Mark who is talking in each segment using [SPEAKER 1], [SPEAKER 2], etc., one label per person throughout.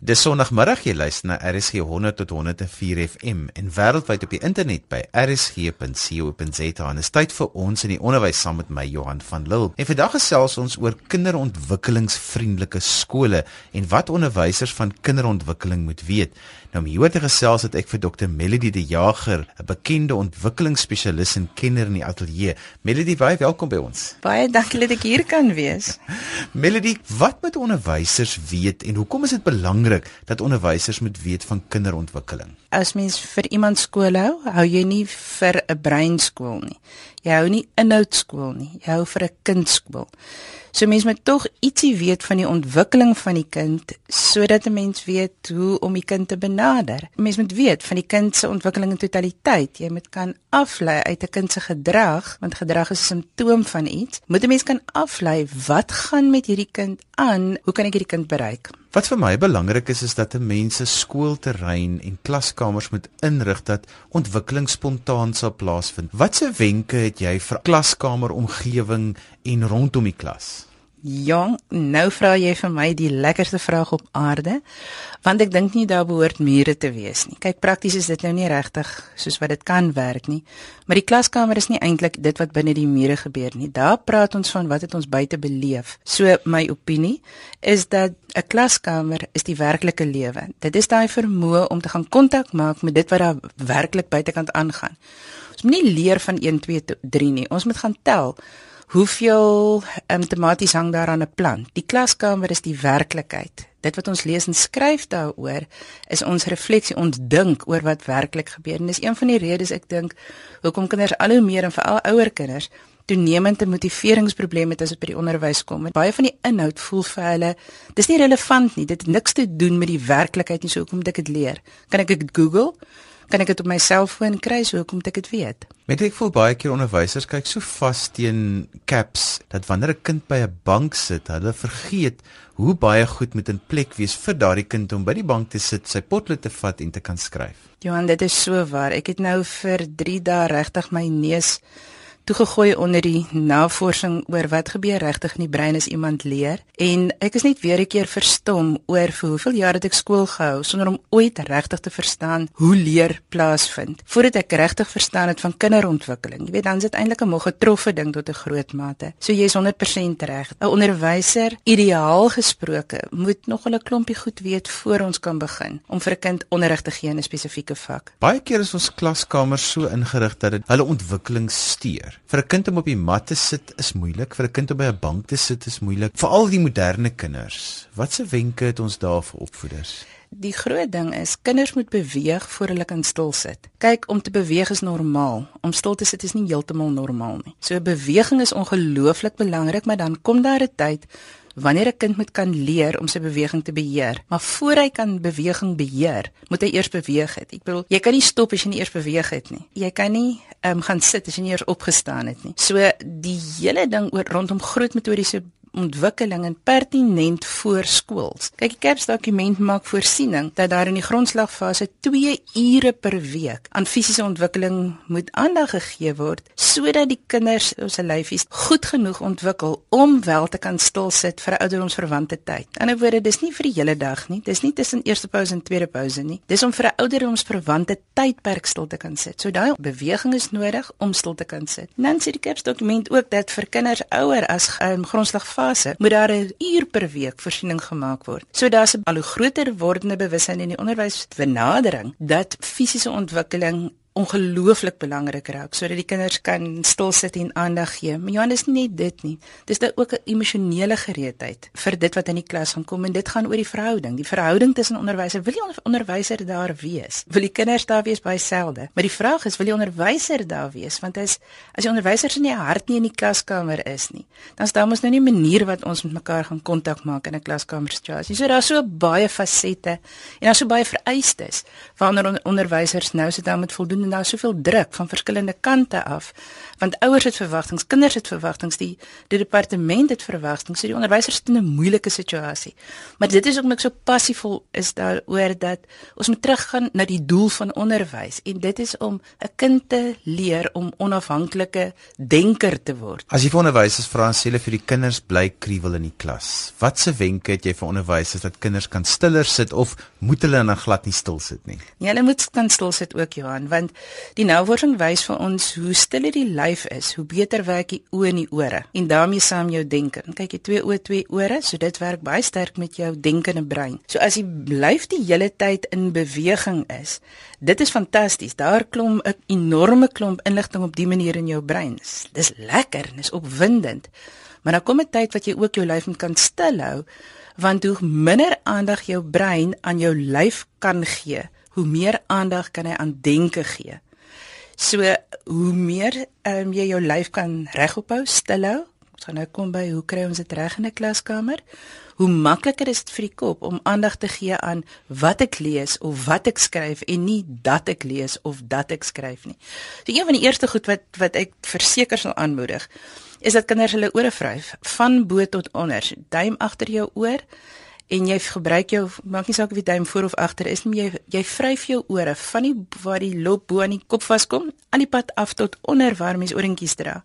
[SPEAKER 1] Dis Sondagmiddag jy luister na RSG 100 tot 104 FM en wêreldwyd op die internet by rsg.co.za. En is tyd vir ons in die onderwys saam met my Johan van Lille. En vandag gesels ons oor kinderontwikkelingsvriendelike skole en wat onderwysers van kinderontwikkeling moet weet. Nou om hieroor te gesels het ek vir Dr Melody De Jager, 'n bekende ontwikkelingsspesialis en kenner in die ateljee. Melody, baie welkom by ons.
[SPEAKER 2] Baie dankie dat ek hier kan wees.
[SPEAKER 1] Melody, wat moet onderwysers weet en hoekom is dit belangrik dat onderwysers moet weet van kinderontwikkeling?
[SPEAKER 2] As mens vir iemand skool hou, hou jy nie vir 'n breinskool nie. Jy hou nie inhoudskool nie. Jy hou vir 'n kindskool. So mense moet tog ietsie weet van die ontwikkeling van die kind sodat 'n mens weet hoe om die kind te benader. Mense moet weet van die kind se ontwikkeling in totaliteit. Jy moet kan aflei uit 'n kind se gedrag, want gedrag is 'n simptoom van iets. Moet 'n mens kan aflei wat gaan met hierdie kind aan? Hoe kan ek hierdie kind bereik?
[SPEAKER 1] Wat vir my belangrik is is dat 'n mens se skoolterrein en klaskamers moet inrig dat ontwikkeling spontaan sal plaasvind. Watse wenke het jy vir klaskamer omgewing en rondom die klas?
[SPEAKER 2] Jong, nou vra jy vir my die lekkerste vraag op aarde, want ek dink nie daar behoort mure te wees nie. Kyk, prakties is dit nou nie regtig soos wat dit kan werk nie, maar die klaskamer is nie eintlik dit wat binne die mure gebeur nie. Daar praat ons van wat het ons buite beleef. So my opinie is dat 'n klaskamer is die werklike lewe. Dit is daai vermoë om te gaan kontak maak met dit wat daar werklik buitekant aangaan. Ons moet nie leer van 1 2 3 nie. Ons moet gaan tel hoeveel um, tomaties hang daar aan 'n plant. Die klaskamer is die werklikheid. Dit wat ons lees en skryf daaroor is ons refleksie, ons dink oor wat werklik gebeur. En dis een van die redes ek dink hoekom kinders al hoe meer en veral ouer kinders toenemende motiveringsprobleme het as dit by die onderwys kom. En baie van die inhoud voel vir hulle dis nie relevant nie. Dit het niks te doen met die werklikheid nie. So hoekom moet ek dit leer? Kan ek dit Google? Kan ek dit op my selfoon kry so hoekom ek dit weet.
[SPEAKER 1] Met ek voel baie keer onderwysers kyk so vas teen caps dat wanneer 'n kind by 'n bank sit, hulle vergeet hoe baie goed moet in plek wees vir daardie kind om by die bank te sit, sy potlood te vat en te kan skryf.
[SPEAKER 2] Johan, dit is so waar. Ek het nou vir 3 dae regtig my neus toegegooi onder die navorsing oor wat gebeur regtig in die brein as iemand leer. En ek is net weer 'n keer verstom oor vir hoeveel jare het ek skool gehou sonder om ooit regtig te verstaan hoe leer plaasvind voordat ek regtig verstaan het van kinderontwikkeling. Jy weet dan is dit eintlik 'n moeg getroffe ding tot 'n groot mate. So jy is 100% reg. 'n onderwyser ideaal gesproke moet nog 'n klompie goed weet voor ons kan begin om vir 'n kind onderrig te gee in 'n spesifieke vak.
[SPEAKER 1] Baie keer is ons klaskamers so ingerig dat dit hulle ontwikkeling steur leer. Vir 'n kind om op die mat te sit is moeilik, vir 'n kind om by 'n bank te sit is moeilik, veral die moderne kinders. Watse wenke het ons daar vir opvoeders?
[SPEAKER 2] Die groot ding is kinders moet beweeg voor hulle kan stil sit. Kyk, om te beweeg is normaal. Om stil te sit is nie heeltemal normaal nie. So beweging is ongelooflik belangrik, maar dan kom daar 'n tyd wanneer 'n kind moet kan leer om sy beweging te beheer. Maar voor hy kan beweging beheer, moet hy eers beweeg het. Ek bedoel, jy kan nie stop as jy nie eers beweeg het nie. Jy kan nie ehm um, gaan sit as jy nie eers opgestaan het nie. So die hele ding oor rondom groot metodiese ontwikkeling en pertinent voor skools. Kyk, die KEPS dokument maak voorsiening dat daar in die grondslagfase 2 ure per week aan fisiese ontwikkeling moet aandag gegee word sodat die kinders se lyfies goed genoeg ontwikkel om wel te kan stil sit vir 'n ouderdomsverwante tyd. In 'n woorde, dis nie vir die hele dag nie. Dis nie tussen eerste pouse en tweede pouse nie. Dis om vir 'n ouderdomsverwante tydperk stil te kan sit. So daai beweging is nodig om stil te kan sit. Sê die KEPS dokument ook dat vir kinders ouer as um, grondslagfase fase moet daar 'n uur per week voorsiening gemaak word. So daar's 'n al hoe groter wordende bewussyn in die onderwysbenadering dat fisiese ontwikkeling ongelooflik belangrik raak sodat die kinders kan stil sit en aandag gee. Maar Johannes nie net dit nie. Dis dan ook 'n emosionele gereedheid vir dit wat in die klas gaan kom en dit gaan oor die verhouding. Die verhouding tussen onderwyser, wil die onderwyser daar wees? Wil die kinders daar wees by selde? Maar die vraag is, wil die onderwyser daar wees? Want as as die onderwyser se nie hart nie in die klaskamer is nie, dan is daar mos nou nie 'n manier wat ons met mekaar gaan kontak maak in 'n klaskamer situasie. So daar's so baie fasette en daar's so baie vereistes waaronder onderwysers nou sit dan met voldoende en daar soveel druk van verskillende kante af Want ouers het verwagtinge, kinders het verwagtinge, die die departement het verwagtinge, so die onderwysers sit in 'n moeilike situasie. Maar dit is ook net so passievol is daaroor dat ons moet teruggaan na die doel van onderwys en dit is om 'n kind te leer om onafhanklike denker te word.
[SPEAKER 1] As jy vir onderwysers vra en sê hulle vir die kinders bly kruiwel in die klas, watse wenke het jy vir onderwysers dat kinders kan stiller sit of moet hulle dan glad nie stil sit nie?
[SPEAKER 2] Ja, hulle moet dan stil sit ook Johan, want die navorsing wys vir ons hoe stiller die lyf is, hoe beter werk die oë en die ore en daarmee saam jou denke. Kyk, jy twee oë, twee ore, so dit werk baie sterk met jou denkende brein. So as die lyf die hele tyd in beweging is, dit is fantasties. Daar klom 'n enorme klomp inligting op die manier in jou brein. Dis lekker en is opwindend. Maar dan kom 'n tyd wat jy ook jou lyf moet kan stilhou, want hoe minder aandag jou brein aan jou lyf kan gee, hoe meer aandag kan hy aan denke gee. So hoe meer um, jy jou lyf kan regophou, stilhou. Ons gaan nou kom by hoe kry ons dit reg in 'n klaskamer? Hoe makliker is dit vir die kop om aandag te gee aan wat ek lees of wat ek skryf en nie dat ek lees of dat ek skryf nie. So een van die eerste goed wat wat ek verseker sal aanmoedig is dat kinders hulle ore vryf van bo tot onder. Duim agter jou oor en jy gebruik jou maak nie saak of die duim voor of agter is nie, jy jy vryf jou ore van die waar die lop bo aan die kop vaskom aan die pad af tot onder waar mens oorentjies dra.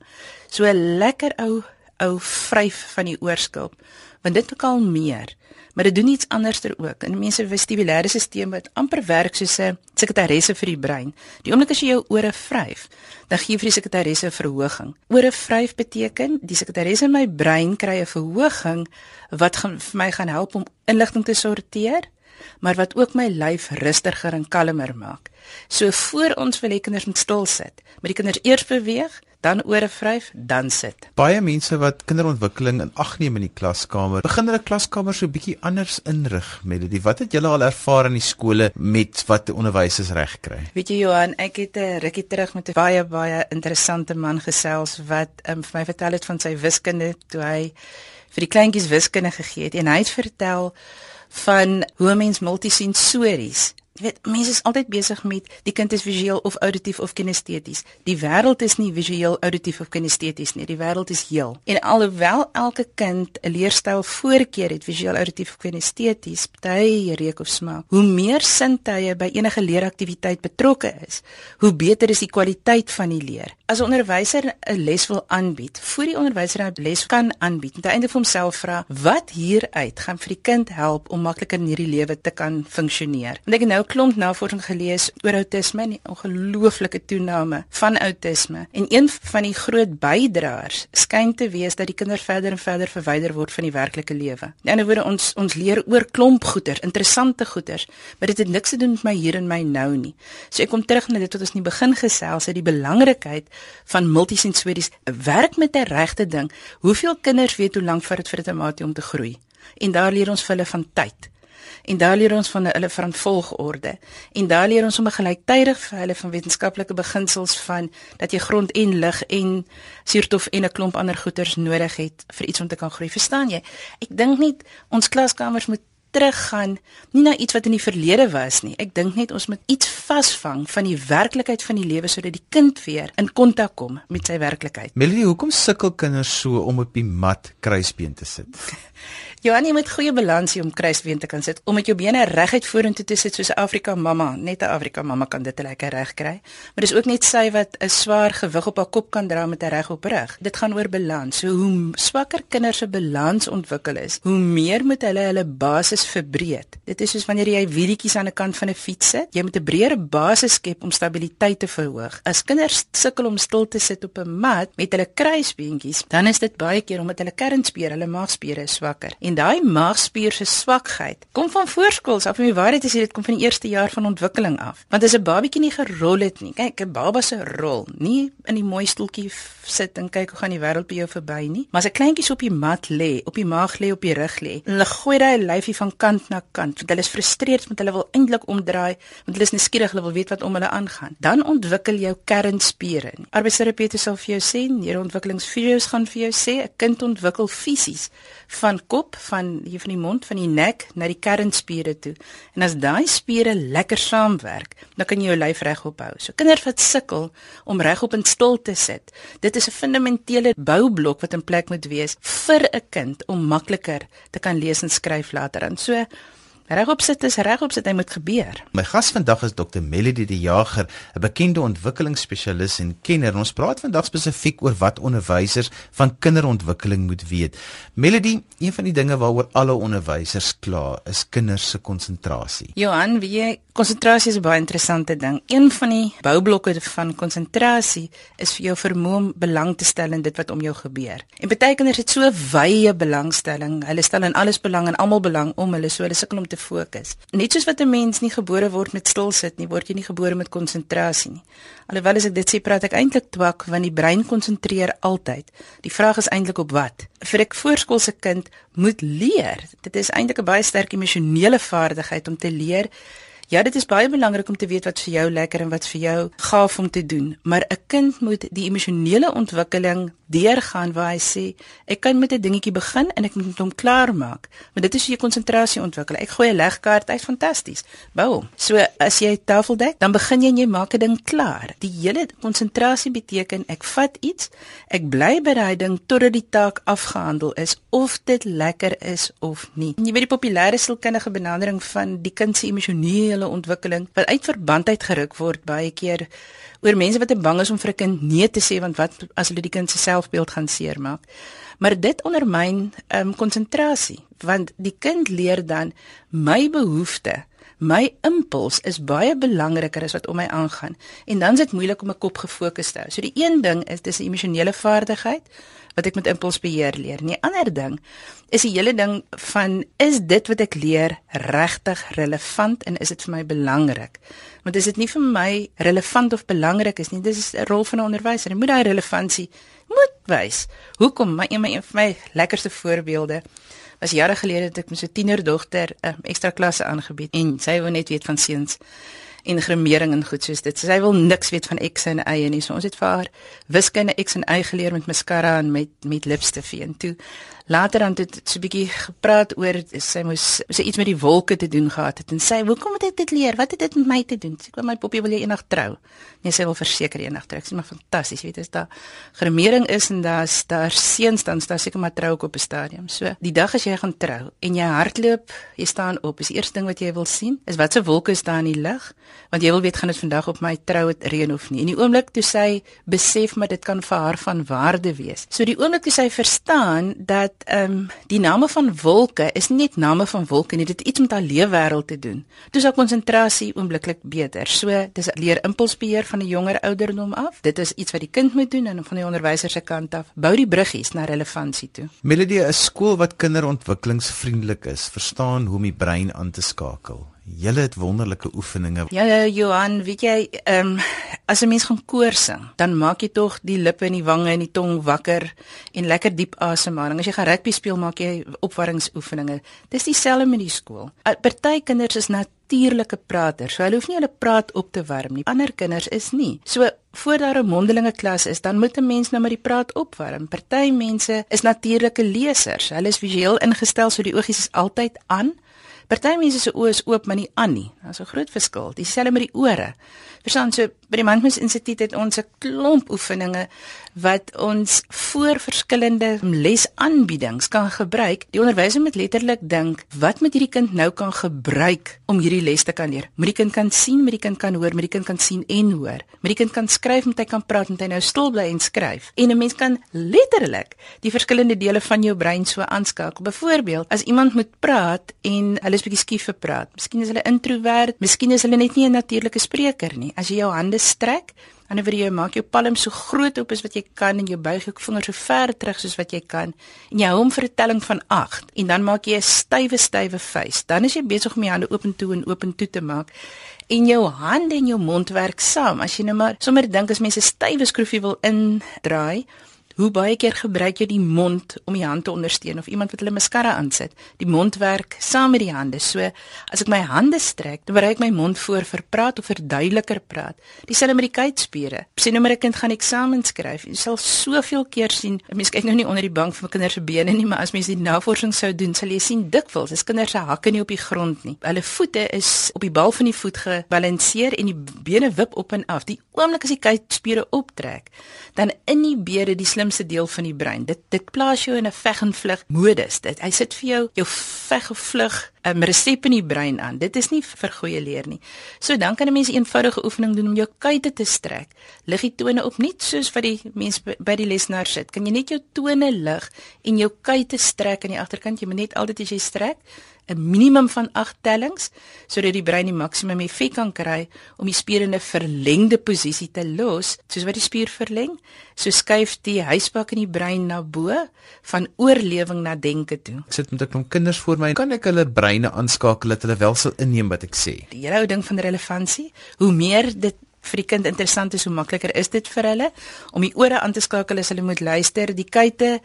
[SPEAKER 2] So 'n lekker ou ou vryf van die oorskulp want dit kalmeer maar dit doen iets anderster ook in mense vestibulêre stelsel wat amper werk soos 'n sekretaresse vir die brein. Die oomblik as jy jou ore vryf, dan gee vir die sekretaresse 'n verhoging. Ore vryf beteken die sekretaresse in my brein kry 'n verhoging wat gaan vir my gaan help om inligting te sorteer, maar wat ook my lyf rustiger en kalmer maak. So voor ons wil hê kinders moet stil sit, moet die kinders eers beweeg, dan ore vryf, dan sit.
[SPEAKER 1] Baie mense wat kinderontwikkeling in ag neem in die klaskamer, begin hulle klaskamer so 'n bietjie anders inrig. Melody, wat het julle al ervaar in die skole met wat onderwysers reg kry?
[SPEAKER 2] Weet jy Johan, ek het 'n rukkie terug met 'n baie baie interessante man gesels wat um, vir my vertel het van sy wiskunde toe hy vir die kleintjies wiskunde gegee het en hy het vertel van hoe mens multisensories Jy weet, mense is altyd besig met die kind is visueel of auditief of kinesteties. Die wêreld is nie visueel, auditief of kinesteties nie. Die wêreld is heel. En alhoewel elke kind 'n leerstyl voorkeur het, visueel, auditief of kinesteties, party reuk of smaak. Hoe meer sintuie by enige leeraktiwiteit betrokke is, hoe beter is die kwaliteit van die leer. As 'n onderwyser 'n les wil aanbied, voor die onderwyser 'n les kan aanbied, moet hy eintlik vir homself vra, wat hieruit gaan vir die kind help om makliker in hierdie lewe te kan funksioneer? Want ek nou klomp navorsing gelees oor outisme en die ongelooflike toename van outisme. En een van die groot bydraers skyn te wees dat die kinders verder en verder verwyder word van die werklike lewe. In ander woorde ons ons leer oor klomp goeder, interessante goeders, maar dit het niks te doen met my hier en my nou nie. So ek kom terug na dit wat ons in die begin gesels het, die belangrikheid van multisensories, werk met 'n regte ding. Hoeveel kinders weet hoe lank vat dit vir 'n tamatie om te groei? En daar leer ons vir hulle van tyd en daar leer ons van hulle van volgorde. En daar leer ons om gelyktydig vir hulle van wetenskaplike beginsels van dat jy grond en lig en suurstof en 'n klomp ander goeders nodig het vir iets om te kan groei. Verstaan jy? Ek dink nie ons klaskamers moet teruggaan nie na iets wat in die verlede was nie ek dink net ons moet iets vasvang van die werklikheid van die lewe sodat die kind weer in kontak kom met sy werklikheid
[SPEAKER 1] Melanie hoekom sukkel kinders so om op die mat kruisbeen te sit
[SPEAKER 2] Johan, jy moet goeie balans hê om kruisbeen te kan sit, om met jou bene reguit vorentoe te sit soos 'n Afrika mamma. Net 'n Afrika mamma kan dit lekker reg kry. Maar dis ook net sy wat 'n swaar gewig op haar kop kan dra met 'n regop rug. Dit gaan oor balans. So hoe swakker kinders se balans ontwikkel is, hoe meer moet hulle hulle basis verbreek. Dit is soos wanneer jy wielietjies aan 'n kant van 'n fiets sit, jy moet 'n breër basis skep om stabiliteit te verhoog. As kinders sukkel om stil te sit op 'n mat met hulle kruisbeentjies, dan is dit baie keer omdat hulle kernspiere, hulle maagspiere swakker. En daai maagspier se swakheid kom van voorskool af. Om die waarheid te sê, dit kom van die eerste jaar van ontwikkeling af. Want as 'n babatjie nie gerol het nie, kyk, 'n baba se rol, nie in die mooi stoeltjie sit en kyk hoe gaan die wêreld by jou verby nie, maar as 'n kleintjie op die mat lê, op die maag lê, op die rug lê, hulle gooi daai lyfie van kant na kant want hulle is frustreerd want hulle wil eintlik omdraai want hulle is nuuskierig hulle wil weet wat om hulle aangaan. Dan ontwikkel jou kernspiere. Arbeidsterapeute sal vir jou sê neurontwikkelingsvideo's gaan vir jou sê 'n kind ontwikkel fisies van kop van hier van die mond van die nek na die kernspiere toe. En as daai spiere lekker saamwerk dan kan jy jou lyf regop hou so kinders wat sukkel om regop in stil te sit dit is 'n fundamentele boublok wat in plek moet wees vir 'n kind om makliker te kan lees en skryf later. Aan. So regop sit is regop sit, hy moet gebeur.
[SPEAKER 1] My gas vandag is Dr. Melody die Jager, 'n bekende ontwikkelingsspesialis en kenner. Ons praat vandag spesifiek oor wat onderwysers van kinderontwikkeling moet weet. Melody, een van die dinge waaroor alle onderwysers kla, is kinders se konsentrasie.
[SPEAKER 2] Johan, wie jy konsentrasie is 'n baie interessante ding. Een van die boublokke van konsentrasie is vir jou vermoë om belang te stel in dit wat om jou gebeur. En baie kinders het so wye belangstelling. Hulle stel in alles belang en almal belang om hulle so hulle sukkel om te fokus. Net soos wat 'n mens nie gebore word met stil sit nie, word jy nie gebore met konsentrasie nie. Alhoewel as ek dit sê, praat ek eintlik twak want die brein konsentreer altyd. Die vraag is eintlik op wat? Vir 'n voorskoolse kind moet leer. Dit is eintlik 'n baie sterk emosionele vaardigheid om te leer Ja, dit is baie belangrik om te weet wat vir jou lekker en wat vir jou gaaf om te doen, maar 'n kind moet die emosionele ontwikkeling deurgaan waar hy sê ek kan met 'n dingetjie begin en ek moet hom klaar maak. Maar dit is hoe jy konsentrasie ontwikkel. Ek gooi 'n legkaart uit, fantasties. Bou hom. So as jy tafel dek, dan begin jy en jy maak 'n ding klaar. Die hele konsentrasie beteken ek vat iets, ek bly by daai ding totdat die taak afgehandel is of dit lekker is of nie. En jy weet die populêre sielkundige benadering van die kind se emosionele ontwikkeling wat uit verband uitgeruk word baie keer oor mense wat te bang is om vir 'n kind nee te sê want wat as hulle die kind se selfbeeld gaan seermaak. Maar dit ondermyn ehm um, konsentrasie want die kind leer dan my behoefte My impuls is baie belangriker as wat om my aangaan en dan is dit moeilik om 'n kop gefokus te hou. So die een ding is dis 'n emosionele vaardigheid wat ek met impulsbeheer leer. En die ander ding is die hele ding van is dit wat ek leer regtig relevant en is dit vir my belangrik? Want as dit nie vir my relevant of belangrik is nie, dis 'n rol van 'n onderwyser. Jy moet daai relevantie moet wys. Hoekom? My een van my lekkerste voorbeelde was jare gelede het ek met so 'n tienerdogter 'n um, ekstra klasse aangebied en sy wou net weet van seuns en grimering en goed soos dit. Sy wil niks weet van X en Y nie. So ons het vir haar wiskunde X en Y geleer met mascara en met met lipstif en toe later dan het so 'n bietjie gepraat oor sy moes sy iets met die wolke te doen gehad het en sy hoekom moet ek dit leer? Wat het dit met my te doen? Sy kom my poppie wil jy eendag trou. Nee, sy wil verseker eendag trou. Sê maar fantasties, weet jy, as daar grimering is en daar's daar seuns dan staan seker maar trou op 'n stadium. So, die dag as jy gaan trou en jy hardloop, jy staan op, is die eerste ding wat jy wil sien, is wat se wolke is daar in die lug? Want jy wil weet gaan dit vandag op my trou het reën of nie. In die oomblik toe sy besef maar dit kan vir haar van waarde wees. So die oomblik toe sy verstaan dat ehm um, die name van wolke is nie net name van wolke nie, dit het iets met haar leefwêreld te doen. Dis ook konsentrasie oombliklik beter. So dis leer impulsbeheer van 'n jonger ouderdom af. Dit is iets wat die kind moet doen en van die onderwyser se kant af bou die bruggies na relevantie toe.
[SPEAKER 1] Melody, 'n skool wat kinderontwikkelingsvriendelik is, verstaan hoe om die brein aan te skakel. Julle het wonderlike oefeninge.
[SPEAKER 2] Ja, ja, Johan, weet jy, ehm um, as 'n mens gaan koor sing, dan maak jy tog die lippe en die wange en die tong wakker en lekker diep asemhaling. As jy gaan rugby speel, maak jy opwarmingsoefeninge. Dis dieselfde met die skool. Party kinders is natuurlike praters. So hulle hoef nie hulle praat op te warm nie. Ander kinders is nie. So voor daar 'n mondelinge klas is, dan moet 'n mens nou maar die praat opwarm. Party mense is natuurlike lesers. Hulle is visueel ingestel, so die oogies is altyd aan. Party mense se oë is oop maar nie aan nie. Daar's 'n groot verskil. Dieselfde met die ore. Verstaan so by die Mandmus Instituut het ons 'n klomp oefeninge wat ons voor verskillende lesaanbiedings kan gebruik. Die onderwyser moet letterlik dink, wat moet hierdie kind nou kan gebruik om hierdie les te kan leer? Moet die kind kan sien, moet die kind kan hoor, moet die kind kan sien en hoor. Moet die kind kan skryf, moet hy kan praat, moet hy nou stil bly en skryf. En 'n mens kan letterlik die verskillende dele van jou brein so aanskakel. Byvoorbeeld, as iemand moet praat en hulle is bietjie skief vir praat. Miskien is hulle introwert, miskien is hulle net nie 'n natuurlike spreker nie as jy jou hande strek, aan die wyse jy maak jou palm so groot op as wat jy kan en jy buig jou vingers so ver terug soos wat jy kan en jy hou hom vir 'n telling van 8 en dan maak jy 'n stywe stywe vuis. Dan is jy besig om jou hande oop en toe en oop en toe te maak en jou hande en jou mond werk saam. As jy nou maar sommer dink as mense stywe skroefie wil indraai, Hoe baie keer gebruik jy die mond om die hand te ondersteun of iemand wat hulle mascara aansit? Die mond werk saam met die hande. So as ek my hande strek, dan bereik my mond voor vir praat of verduideliker praat. Dieselfde met die kuitspiere. Sien nou maar 'n kind gaan eksamen skryf. Jy sal soveel keer sien. Mense kyk nou nie onder die bank vir my kinders se bene nie, maar as mens die navorsing sou doen, sal jy sien dikwels is kinders se hakke nie op die grond nie. Hulle voete is op die bal van die voet gebalanseer en die bene wip op en af. Die oomblik as die kuitspiere optrek, dan in die bene die slimste deel van die brein. Dit dit plaas jou in 'n veg en vlug modus. Dit hy sit vir jou jou veg of vlug 'n um, resep in die brein aan. Dit is nie vir goeie leer nie. So dan kan 'n mens 'n eenvoudige oefening doen om jou kuite te strek. Lig die tone op net soos wat die mens by die lesenaar sit. Kan jy net jou tone lig en jou kuite strek aan die agterkant? Jy moet net altyd as jy strek 'n minimum van 8 tellings sodat die brein die maksimum effek kan kry om die spier in 'n verlengde posisie te los, soos wat die spier verleng. So skuif die huisbak in die brein na bo van oorlewing na denke toe.
[SPEAKER 1] Ek sit met 'n klomp kinders voor my. Kan ek hulle brein breine aanskakel dat hulle wel sal inneem wat ek sê.
[SPEAKER 2] Die hele ou ding van relevantie, hoe meer dit vir die kind interessant is, hoe makliker is dit vir hulle om die ore aan te skakel as hulle moet luister, die kuite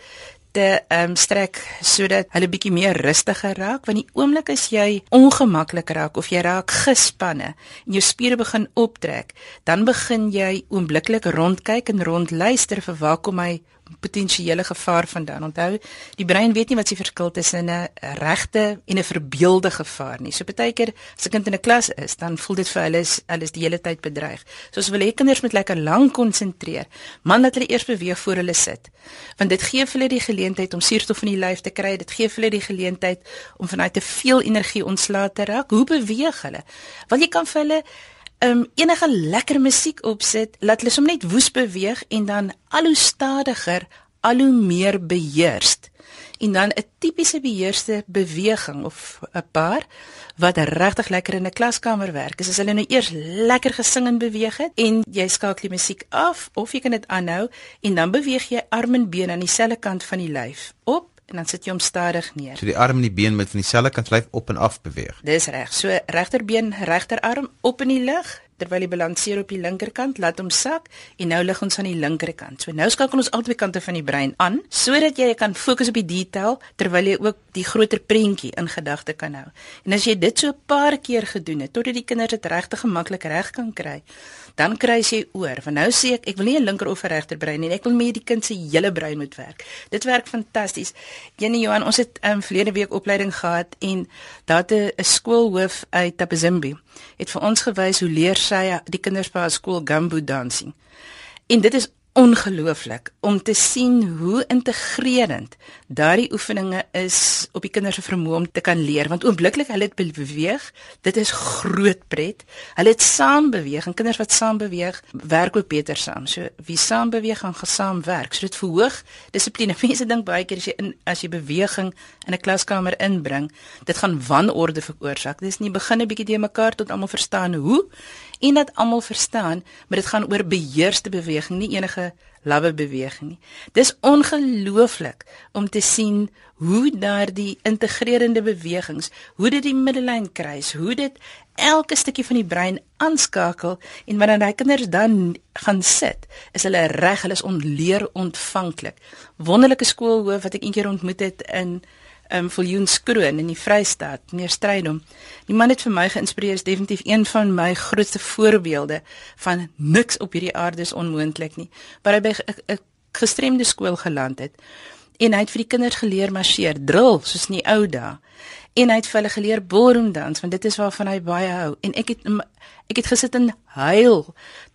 [SPEAKER 2] te um, strek sodat hulle bietjie meer rustiger raak want die oomblik as jy ongemaklik raak of jy raak gespanne en jou spiere begin optrek dan begin jy oombliklik rondkyk en rondluister vir waar kom hy potensiële gevaar vandaan. Onthou, die brein weet nie wat se verskil tussen 'n regte en 'n verbeelde gevaar nie. So baie keer as 'n kind in 'n klas is, dan voel dit vir hulle is hulle is die hele tyd bedreig. So as wil hê kinders moet lekker lank konsentreer, man dat hulle eers beweeg voor hulle sit. Want dit gee vir hulle die geleentheid om suurstof in die lyf te kry. Dit gee vir hulle die geleentheid om vanuit te veel energie ontslae te raak. Hoe beweeg hulle? Want jy kan vir hulle um, enige lekker musiek opsit, laat hulle sommer net woes beweeg en dan al hoe stadiger, al hoe meer beheerst. En dan 'n tipiese beheerste beweging of 'n paar wat regtig lekker in 'n klaskamer werk. Is as hulle nou eers lekker gesing en beweeg het en jy skakel die musiek af of jy kan dit aanhou en dan beweeg jy arm en been aan dieselfde kant van die lyf op en dan sit jy hom stadig neer.
[SPEAKER 1] So die arm en die been met van dieselfde kant lyf op en af beweeg.
[SPEAKER 2] Dis reg. So regterbeen, regterarm op in die lug terwyl hy balanseer op die linkerkant, laat hom sak en nou lig ons aan die linkerkant. So nou skakel ons albei kante van die brein aan sodat jy kan fokus op die detail terwyl jy ook die groter prentjie in gedagte kan hou. En as jy dit so 'n paar keer gedoen het totdat die kinders dit regtig gemaklik reg kan kry, dan kry jy oor. Want nou sê ek, ek wil nie 'n linker of 'n regter brein nie, ek wil meer die kind se hele brein moet werk. Dit werk fantasties. Jene Johan, ons het um, verlede week opleiding gehad en daar 'n skoolhoof uit Tabazimbi het vir ons gewys hoe leer sy die kinders by haar skool gumbo dancing. En dit is ongelooflik om te sien hoe integrerend daardie oefeninge is op die kinders se vermoë om te kan leer want oombliklik hulle het beweeg dit is groot pret. Hulle het saam beweeg en kinders wat saam beweeg werk ook beter saam. So wie saam beweeg gaan gesaam werk. So dit verhoog dissipline. Mense dink baie keer as jy in as jy beweging in 'n klaskamer inbring dit gaan wanorde veroorsaak. Dis nie begin 'n bietjie te mekaar tot almal verstaan hoe en dat almal verstaan, maar dit gaan oor beheerste beweging, nie enige lawwe beweging nie. Dis ongelooflik om te sien hoe daardie integrerende bewegings, hoe dit die middellyn kruis, hoe dit elke stukkie van die brein aanskakel en wanneer daai kinders dan gaan sit, is hulle reg, hulle is onleer ontvanklik. Wonderlike skoolhoof wat ek eendag ontmoet het in um, Viljoenskroon in die Vrystaat, meneer Strydom. Die man het vir my geïnspireer, is definitief een van my grootste voorbeelde van niks op hierdie aarde is onmoontlik nie. Maar hy by 'n gestremde skool geland het en hy het vir die kinders geleer marseer, drill soos in die ou dae en hy het vir hulle geleer ballroom dans want dit is waarvan hy baie hou. En ek het ek het gesit en huil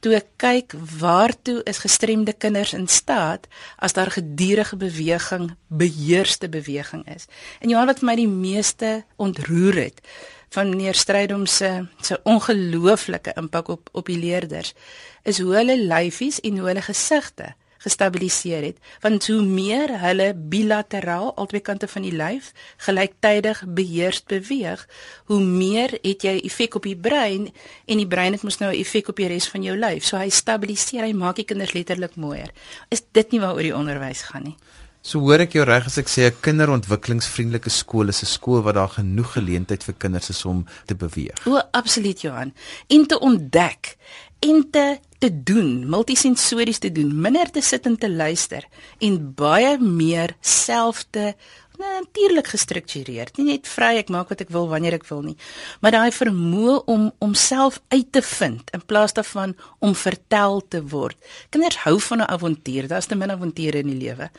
[SPEAKER 2] toe ek kyk waartoe is gestremde kinders in staat as daar gedurende beweging beheerste beweging is. En Johan wat vir my die meeste ontroer het van meneer Strydom se se ongelooflike impak op op die leerders is hoe hulle lyfies en hoe hulle gesigte gestabiliseer het want hoe meer hulle bilateraal albei kante van die lyf gelyktydig beheerst beweeg hoe meer het jy effek op die brein en die brein het mos nou 'n effek op die res van jou lyf so hy stabiliseer hy maak die kinders letterlik mooier is dit nie waaroor die onderwys gaan nie
[SPEAKER 1] So hoor ek jou reg as ek sê 'n kinderontwikkelingsvriendelike skool is 'n skool waar daar genoeg geleentheid vir kinders is om te beweeg.
[SPEAKER 2] O, absoluut Johan. En te ontdek en te te doen, multisensories te doen, minder te sit en te luister en baie meer self te natuurlik gestruktureerd, nie net vry ek maak wat ek wil wanneer ek wil nie, maar daai vermoë om om self uit te vind in plaas daarvan om vertel te word. Kinders hou van 'n avontuur, daar's te min avonture in die lewe.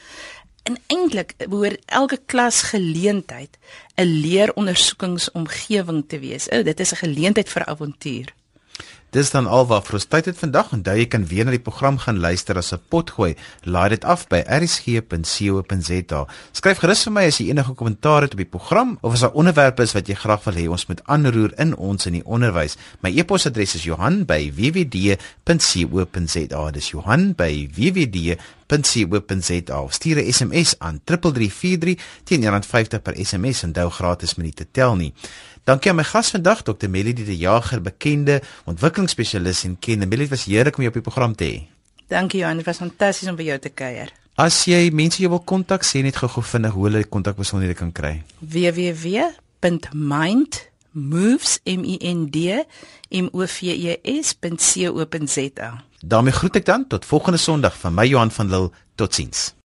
[SPEAKER 2] En eintlik behoort elke klas geleentheid 'n leerondersoekingsomgewing te wees. O, dit is 'n geleentheid vir avontuur.
[SPEAKER 1] Dis dan alwaar vir ons tyd het vandag en jy kan weer na die program gaan luister as 'n potgooi. Laai dit af by rsg.co.za. Skryf gerus vir my as jy enige kommentaar het op die program of as daar onderwerpe is wat jy graag wil hê ons moet aanroer in ons in die onderwys. My e-posadres is Johan@wwd.co.za. Dis Johan@wwd.co.za. Stuur 'n SMS aan 3343 teen R50 per SMS en onthou gratis minute tel nie. Dankie aan my gas vandag Dr. Melody de Jager, bekende ontwikkelingsspesialis en ken. Melody was heerlik om jou op die program te hê.
[SPEAKER 2] Dankie Johan, dit was fantasties om by jou te kuier.
[SPEAKER 1] As jy mense jou wil kontak, sê net gou-gou vinnig hoe hulle kontak besonderhede kan kry.
[SPEAKER 2] www.mind.moves.co.za.
[SPEAKER 1] daarmee groet ek dan tot volgende Sondag van my Johan van Lille. Totsiens.